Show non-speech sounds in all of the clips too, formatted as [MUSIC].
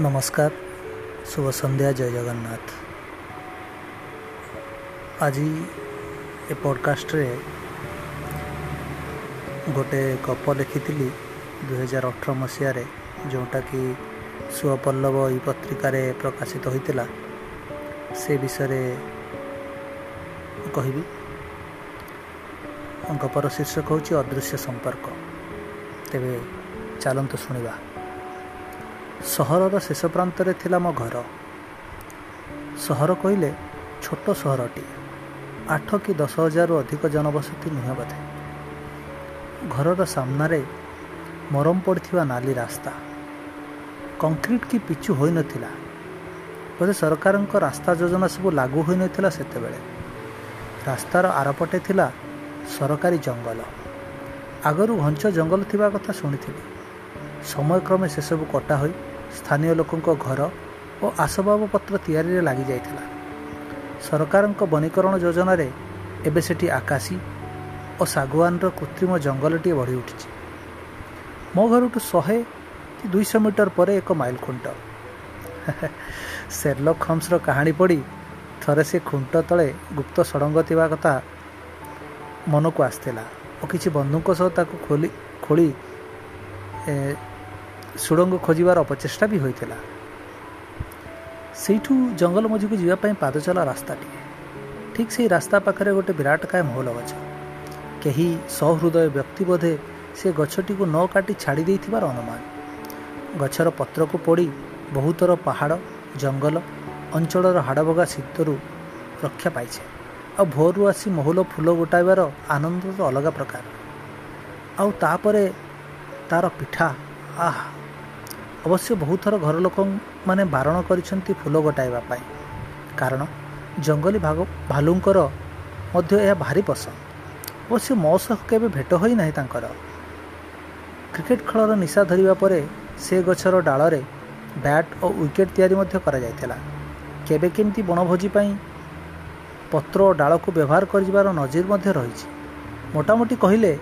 ନମସ୍କାର ଶୁଭ ସନ୍ଧ୍ୟା ଜୟ ଜଗନ୍ନାଥ ଆଜି ଏ ପଡ଼କାଷ୍ଟରେ ଗୋଟେ ଗପ ଲେଖିଥିଲି ଦୁଇହଜାର ଅଠର ମସିହାରେ ଯେଉଁଟାକି ସୁପଲ୍ଲବ ଏଇ ପତ୍ରିକାରେ ପ୍ରକାଶିତ ହୋଇଥିଲା। ସେ ବିଷୟରେ କହିବି। ଗପର ଶୀର୍ଷକ ହେଉଛି ଅଦୃଶ୍ୟ ସମ୍ପର୍କ। ତେବେ ଚାଲନ୍ତୁ ଶୁଣିବା। ସହରର ଶେଷ ପ୍ରାନ୍ତରେ ଥିଲା ମୋ ଘର। ସହର କହିଲେ ଛୋଟ ସହରଟି ଆଠ କି ଦଶ ହଜାରରୁ ଅଧିକ ଜନବସତି ନୁହେଁ ବୋଧେ। ଘରର ସାମ୍ନାରେ ମରମ ପଡ଼ିଥିବା ନାଲି ରାସ୍ତା। କଂକ୍ରିଟ୍ କି ପିଚୁ ହୋଇନଥିଲା। ବୋଧେ ସରକାରଙ୍କ ରାସ୍ତା ଯୋଜନା ସବୁ ଲାଗୁ ହୋଇନଥିଲା ସେତେବେଳେ। ରାସ୍ତାର ଆରପଟେ ଥିଲା ସରକାରୀ ଜଙ୍ଗଲ। ଆଗରୁ ଘଞ୍ଚ ଜଙ୍ଗଲ ଥିବା କଥା ଶୁଣିଥିଲି। ସମୟକ୍ରମେ ସେସବୁ କଟା ହୋଇ ସ୍ଥାନୀୟ ଲୋକଙ୍କ ଘର ଓ ଆସବାବପତ୍ର ତିଆରିରେ ଲାଗିଯାଇଥିଲା ସରକାରଙ୍କ ବନୀକରଣ ଯୋଜନାରେ ଏବେ ସେଠି ଆକାଶୀ ଓ ଶାଗୁଆନର କୃତ୍ରିମ ଜଙ୍ଗଲଟିଏ ବଢ଼ି ଉଠିଛି। ମୋ ଘରଠୁ ଶହେ କି ଦୁଇଶହ ମିଟର ପରେ ଏକ ମାଇଲ ଖୁଣ୍ଟ। [LAUGHS] ସେର୍ଲକ୍ ହୋମ୍ସର କାହାଣୀ ପଢ଼ି ଥରେ ସେ ଖୁଣ୍ଟ ତଳେ ଗୁପ୍ତ ସଡ଼ଙ୍ଗ ଥିବା କଥା ମନକୁ ଆସିଥିଲା ଓ କିଛି ବନ୍ଧୁଙ୍କ ସହ ତାକୁ ଖୋଲି ଖୋଳି ସୁଡ଼ଙ୍ଗ ଖୋଜିବାର ଅପଚେଷ୍ଟା ବି ହୋଇଥିଲା। ସେଇଠୁ ଜଙ୍ଗଲ ମଝିକୁ ଯିବା ପାଇଁ ପାଦଚଲା ରାସ୍ତାଟିଏ। ଠିକ୍ ସେଇ ରାସ୍ତା ପାଖରେ ଗୋଟେ ବିରାଟକାୟ ମହୁଲ ଗଛ। କେହି ସହୃଦୟ ବ୍ୟକ୍ତି ବୋଧେ ସେ ଗଛଟିକୁ ନ କାଟି ଛାଡ଼ି ଦେଇଥିବାର ଅନୁମାନ। ଗଛର ପତ୍ରକୁ ପୋଡ଼ି ବହୁତର ପାହାଡ଼ ଜଙ୍ଗଲ ଅଞ୍ଚଳର ହାଡ଼ଭଗା ଶୀତରୁ ରକ୍ଷା ପାଇছে ଆଉ ଭୋରରୁ ଆସି ମହୁଲ ଫୁଲ ଗୋଟାଇବାର ଆନନ୍ଦ ତ ଅଲଗା ପ୍ରକାର। ଆଉ ତାପରେ ତାର ପିଠା ଆହା! ଅବଶ୍ୟ ବହୁତ ଥର ଘର ଲୋକମାନେ ବାରଣ କରିଛନ୍ତି ଫୁଲ ଗୋଟାଇବା ପାଇଁ। କାରଣ ଜଙ୍ଗଲୀ ଭାଗ ଭାଲୁଙ୍କର ମଧ୍ୟ ଏହା ଭାରି ପସନ୍ଦ। ଅବଶ୍ୟ ମୋ ସହ କେବେ ଭେଟ ହୋଇନାହିଁ ତାଙ୍କର। କ୍ରିକେଟ ଖେଳର ନିଶା ଧରିବା ପରେ ସେ ଗଛର ଡାଳରେ ବ୍ୟାଟ୍ ଓ ୱିକେଟ୍ ତିଆରି ମଧ୍ୟ କରାଯାଇଥିଲା। କେବେ କେମିତି ବଣଭୋଜି ପାଇଁ ପତ୍ର ଓ ଡାଳକୁ ବ୍ୟବହାର କରିଯିବାର ନଜିର ମଧ୍ୟ ରହିଛି। ମୋଟାମୋଟି କହିଲେ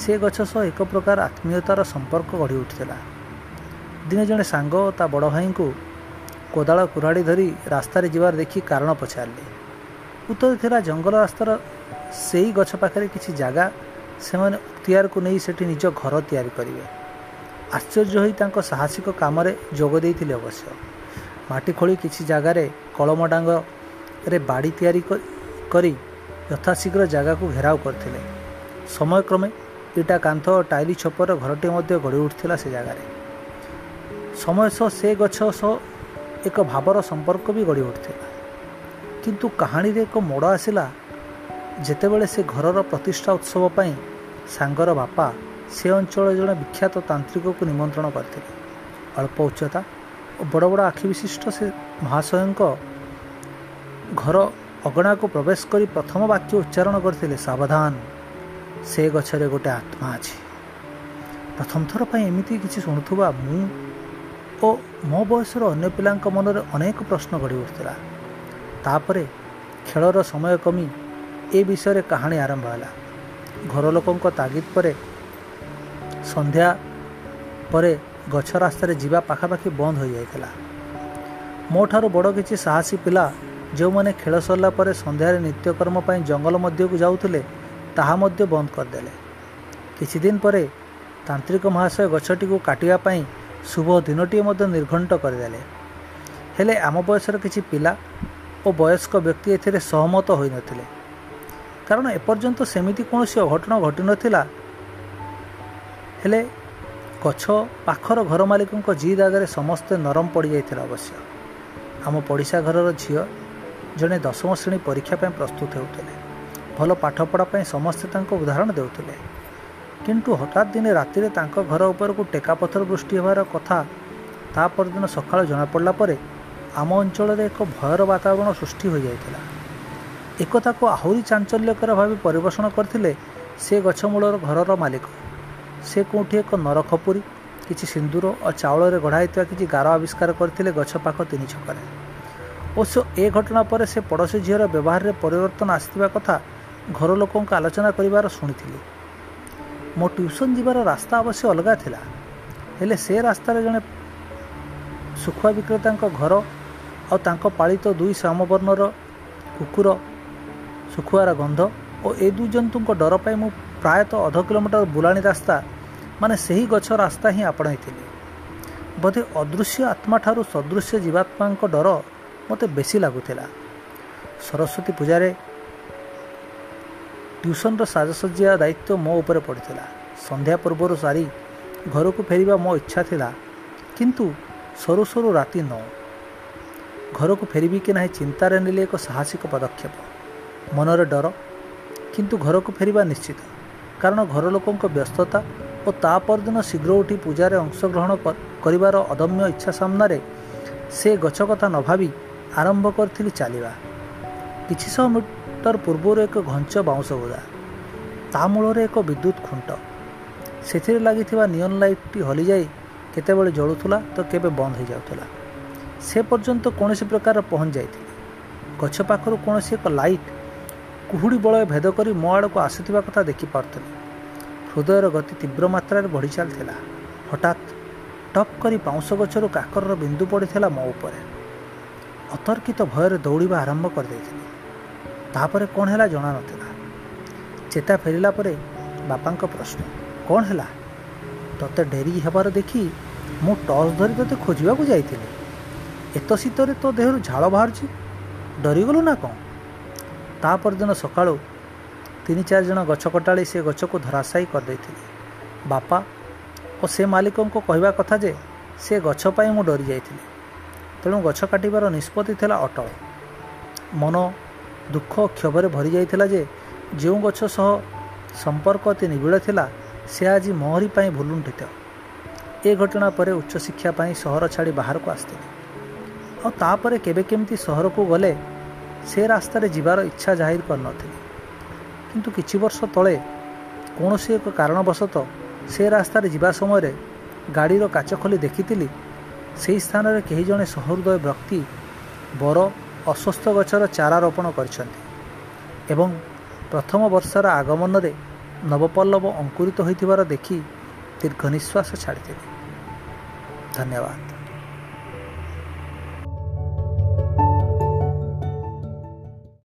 ସେ ଗଛ ସହ ଏକ ପ୍ରକାର ଆତ୍ମୀୟତାର ସମ୍ପର୍କ ଗଢ଼ି ଉଠିଥିଲା। ଦିନେ ଜଣେ ସାଙ୍ଗ ତା ବଡ଼ ଭାଇଙ୍କୁ କୋଦାଳ କୁରାଡ଼ି ଧରି ରାସ୍ତାରେ ଯିବାର ଦେଖି କାରଣ ପଚାରିଲେ। ଉତ୍ତର ଥିଲା ଜଙ୍ଗଲ ରାସ୍ତାର ସେଇ ଗଛ ପାଖରେ କିଛି ଜାଗା ସେମାନେ ଅକ୍ତିଆରକୁ ନେଇ ସେଠି ନିଜ ଘର ତିଆରି କରିବେ। ଆଶ୍ଚର୍ଯ୍ୟ ହୋଇ ତାଙ୍କ ସାହସିକ କାମରେ ଯୋଗ ଦେଇଥିଲେ ଅବଶ୍ୟ। ମାଟି ଖୋଳି କିଛି ଜାଗାରେ କଳମ ଡାଙ୍ଗରେ ବାଡ଼ି ତିଆରି କରି ଯଥାଶୀଘ୍ର ଜାଗାକୁ ଘେରାଉ କରିଥିଲେ। ସମୟକ୍ରମେ ଇଟା କାନ୍ଥ ଓ ଟାଇଲି ଛପର ଘରଟି ମଧ୍ୟ ଗଢ଼ି ଉଠିଥିଲା ସେ ଜାଗାରେ। ସମୟ ସହ ସେ ଗଛ ସହ ଏକ ଭାବର ସମ୍ପର୍କ ବି ଗଢ଼ି ଉଠିଥିଲା। କିନ୍ତୁ କାହାଣୀରେ ଏକ ମୋଡ଼ ଆସିଲା ଯେତେବେଳେ ସେ ଘରର ପ୍ରତିଷ୍ଠା ଉତ୍ସବ ପାଇଁ ସାଙ୍ଗର ବାପା ସେ ଅଞ୍ଚଳରେ ଜଣେ ବିଖ୍ୟାତ ତାନ୍ତ୍ରିକକୁ ନିମନ୍ତ୍ରଣ କରିଥିଲେ। ଅଳ୍ପ ଉଚ୍ଚତା ଓ ବଡ଼ ବଡ଼ ଆଖି ବିଶିଷ୍ଟ ସେ ମହାଶୟଙ୍କ ଘର ଅଗଣାକୁ ପ୍ରବେଶ କରି ପ୍ରଥମ ବାକ୍ୟ ଉଚ୍ଚାରଣ କରିଥିଲେ ସାବଧାନ ସେ ଗଛରେ ଗୋଟେ ଆତ୍ମା ଅଛି। ପ୍ରଥମ ଥର ପାଇଁ ଏମିତି କିଛି ଶୁଣୁଥିବା ମୁଁ ଓ ମୋ ବୟସର ଅନ୍ୟ ପିଲାଙ୍କ ମନରେ ଅନେକ ପ୍ରଶ୍ନ ଗଢ଼ି ଉଠିଥିଲା। ତାପରେ ଖେଳର ସମୟ କମି ଏ ବିଷୟରେ କାହାଣୀ ଆରମ୍ଭ ହେଲା। ଘର ଲୋକଙ୍କ ତାଗିଦ ପରେ ସନ୍ଧ୍ୟା ପରେ ଗଛ ରାସ୍ତାରେ ଯିବା ପାଖାପାଖି ବନ୍ଦ ହୋଇଯାଇଥିଲା। ମୋ ଠାରୁ ବଡ଼ କିଛି ସାହସୀ ପିଲା ଯେଉଁମାନେ ଖେଳ ସରିଲା ପରେ ସନ୍ଧ୍ୟାରେ ନିତ୍ୟକର୍ମ ପାଇଁ ଜଙ୍ଗଲ ମଧ୍ୟକୁ ଯାଉଥିଲେ ତାହା ମଧ୍ୟ ବନ୍ଦ କରିଦେଲେ। କିଛି ଦିନ ପରେ ତାନ୍ତ୍ରିକ ମହାଶୟ ଗଛଟିକୁ କାଟିବା ପାଇଁ ଶୁଭ ଦିନଟିଏ ମଧ୍ୟ ନିର୍ଘଣ୍ଟ କରିଦେଲେ। ହେଲେ ଆମ ବୟସର କିଛି ପିଲା ଓ ବୟସ୍କ ବ୍ୟକ୍ତି ଏଥିରେ ସହମତ ହୋଇନଥିଲେ। କାରଣ ଏପର୍ଯ୍ୟନ୍ତ ସେମିତି କୌଣସି ଅଘଟଣ ଘଟିନଥିଲା। ହେଲେ ଗଛ ପାଖର ଘର ମାଲିକଙ୍କ ଜିଦ୍ ଆଗରେ ସମସ୍ତେ ନରମ ପଡ଼ିଯାଇଥିଲା ଅବଶ୍ୟ। ଆମ ପଡ଼ିଶା ଘରର ଝିଅ ଜଣେ ଦଶମ ଶ୍ରେଣୀ ପରୀକ୍ଷା ପାଇଁ ପ୍ରସ୍ତୁତ ହେଉଥିଲେ। ଭଲ ପାଠପଢ଼ା ପାଇଁ ସମସ୍ତେ ତାଙ୍କ ଉଦାହରଣ ଦେଉଥିଲେ। କିନ୍ତୁ ହଠାତ୍ ଦିନେ ରାତିରେ ତାଙ୍କ ଘର ଉପରକୁ ଟେକାପଥର ବୃଷ୍ଟି ହେବାର କଥା ତା ପରଦିନ ସକାଳୁ ଜଣାପଡ଼ିଲା ପରେ ଆମ ଅଞ୍ଚଳରେ ଏକ ଭୟର ବାତାବରଣ ସୃଷ୍ଟି ହୋଇଯାଇଥିଲା। ଏକଥାକୁ ଆହୁରି ଚାଞ୍ଚଲ୍ୟକର ଭାବେ ପରିବେଷଣ କରିଥିଲେ ସେ ଗଛ ମୂଳର ଘରର ମାଲିକ। ସେ କେଉଁଠି ଏକ ନରଖପୁରୀ କିଛି ସିନ୍ଦୁର ଓ ଚାଉଳରେ ଗଢ଼ା ହେଇଥିବା କିଛି ଗାର ଆବିଷ୍କାର କରିଥିଲେ ଗଛ ପାଖ ତିନି ଛକରେ। ଅବଶ୍ୟ ଏ ଘଟଣା ପରେ ସେ ପଡ଼ୋଶୀ ଝିଅର ବ୍ୟବହାରରେ ପରିବର୍ତ୍ତନ ଆସିଥିବା କଥା ଘର ଲୋକଙ୍କ ଆଲୋଚନା କରିବାର ଶୁଣିଥିଲି। ମୋ ଟ୍ୟୁସନ୍ ଯିବାର ରାସ୍ତା ଅବଶ୍ୟ ଅଲଗା ଥିଲା। ହେଲେ ସେ ରାସ୍ତାରେ ଜଣେ ଶୁଖୁଆ ବିକ୍ରେତାଙ୍କ ଘର ଆଉ ତାଙ୍କ ପାଳିତ ଦୁଇ ଶ୍ୟାମବର୍ଣ୍ଣର କୁକୁର ଶୁଖୁଆର ଗନ୍ଧ ଓ ଏ ଦୁଇ ଜନ୍ତୁଙ୍କ ଡର ପାଇଁ ମୁଁ ପ୍ରାୟତଃ ଅଧ କିଲୋମିଟର ବୁଲାଣି ରାସ୍ତା ମାନେ ସେହି ଗଛ ରାସ୍ତା ହିଁ ଆପଣେଇଥିଲି। ବୋଧେ ଅଦୃଶ୍ୟ ଆତ୍ମାଠାରୁ ସଦୃଶ୍ୟ ଜୀବାତ୍ମାଙ୍କ ଡର ମୋତେ ବେଶୀ ଲାଗୁଥିଲା। ସରସ୍ୱତୀ ପୂଜାରେ ଟ୍ୟୁସନର ସାଜସଜ୍ଜା ଦାୟିତ୍ୱ ମୋ ଉପରେ ପଡ଼ିଥିଲା। ସନ୍ଧ୍ୟା ପୂର୍ବରୁ ସାରି ଘରକୁ ଫେରିବା ମୋ ଇଚ୍ଛା ଥିଲା କିନ୍ତୁ ସରୁ ସରୁ ରାତି ନଅ। ଘରକୁ ଫେରିବି କି ନାହିଁ ଚିନ୍ତାରେ ନେଲି ଏକ ସାହସିକ ପଦକ୍ଷେପ। ମନରେ ଡର କିନ୍ତୁ ଘରକୁ ଫେରିବା ନିଶ୍ଚିତ। କାରଣ ଘର ଲୋକଙ୍କ ବ୍ୟସ୍ତତା ଓ ତା ପରଦିନ ଶୀଘ୍ର ଉଠି ପୂଜାରେ ଅଂଶଗ୍ରହଣ କରିବାର ଅଦମ୍ୟ ଇଚ୍ଛା ସାମ୍ନାରେ ସେ ଗଛ କଥା ନ ଭାବି ଆରମ୍ଭ କରିଥିଲି ଚାଲିବା। କିଛି ଶହ ମିଟର ପୂର୍ବରୁ ଏକ ଘଞ୍ଚ ବାଉଁଶ ବୁଦା ତା ମୂଳରେ ଏକ ବିଦ୍ୟୁତ୍ ଖୁଣ୍ଟ। ସେଥିରେ ଲାଗିଥିବା ନିଅନ୍ ଲାଇଟ୍ଟି ହଲିଯାଇ କେତେବେଳେ ଜଳୁଥିଲା ତ କେବେ ବନ୍ଦ ହୋଇଯାଉଥିଲା। ସେ ପର୍ଯ୍ୟନ୍ତ କୌଣସି ପ୍ରକାର ପହଞ୍ଚି ଯାଇଥିଲି। ଗଛ ପାଖରୁ କୌଣସି ଏକ ଲାଇଟ୍ କୁହୁଡ଼ି ବଳୟ ଭେଦ କରି ମୋ ଆଡ଼କୁ ଆସୁଥିବା କଥା ଦେଖିପାରୁଥିଲି ହୃଦୟର ଗତି ତୀବ୍ର ମାତ୍ରାରେ ବଢ଼ି ଚାଲିଥିଲା। ହଠାତ୍ ଟପ୍ କରି ପାଉଁଶ ଗଛରୁ କାକରର ବିନ୍ଦୁ ପଡ଼ିଥିଲା ମୋ ଉପରେ। ଅତର୍କିତ ଭୟରେ ଦୌଡ଼ିବା ଆରମ୍ଭ କରିଦେଇଥିଲି। ତାପରେ କ'ଣ ହେଲା ଜଣାନଥିଲା ଚେତା ଫେରିଲା ପରେ ବାପାଙ୍କ ପ୍ରଶ୍ନ କ'ଣ ହେଲା? ତୋତେ ଡେରି ହେବାର ଦେଖି ମୁଁ ଟର୍ଚ୍ଚ ଧରି ତୋତେ ଖୋଜିବାକୁ ଯାଇଥିଲି। ଏତ ଶୀତରେ ତୋ ଦେହରୁ ଝାଳ ବାହାରୁଛି ଡରିଗଲୁ ନା କ'ଣ? ତା ପରଦିନ ସକାଳୁ ତିନି ଚାରି ଜଣ ଗଛ କଟାଳି ସେ ଗଛକୁ ଧରାଶାୟୀ କରିଦେଇଥିଲେ। ବାପା ଓ ସେ ମାଲିକଙ୍କୁ କହିବା କଥା ଯେ ସେ ଗଛ ପାଇଁ ମୁଁ ଡରି ଯାଇଥିଲି ତେଣୁ ଗଛ କାଟିବାର ନିଷ୍ପତ୍ତି ଥିଲା ଅଟଳ। ମନ ଦୁଃଖ କ୍ଷୋଭରେ ଭରି ଯାଇଥିଲା ଯେ ଯେଉଁ ଗଛ ସହ ସମ୍ପର୍କ ଅତି ନିବିଡ଼ ଥିଲା ସେ ଆଜି ମୋହରି ପାଇଁ ଭୁଲୁଣ୍ଠିତ। ଏ ଘଟଣା ପରେ ଉଚ୍ଚଶିକ୍ଷା ପାଇଁ ସହର ଛାଡ଼ି ବାହାରକୁ ଆସିଥିଲି। ଆଉ ତାପରେ କେବେ କେମିତି ସହରକୁ ଗଲେ ସେ ରାସ୍ତାରେ ଯିବାର ଇଚ୍ଛା ଜାହିର କରିନଥିଲି। କିନ୍ତୁ କିଛି ବର୍ଷ ତଳେ କୌଣସି ଏକ କାରଣବଶତଃ ସେ ରାସ୍ତାରେ ଯିବା ସମୟରେ ଗାଡ଼ିର କାଚ ଖୋଲି ଦେଖିଥିଲି। ସେହି ସ୍ଥାନରେ କେହି ଜଣେ ସହୃଦୟ ବ୍ୟକ୍ତି ବର ଅସ୍ୱସ୍ଥ ଗଛର ଚାରା ରୋପଣ କରିଛନ୍ତି ଏବଂ ପ୍ରଥମ ବର୍ଷର ଆଗମନରେ ନବପଲ୍ଲବ ଅଙ୍କୁରିତ ହୋଇଥିବାର ଦେଖି ଦୀର୍ଘ ନିଶ୍ୱାସ ଛାଡ଼ିଥିଲି ଧନ୍ୟବାଦ।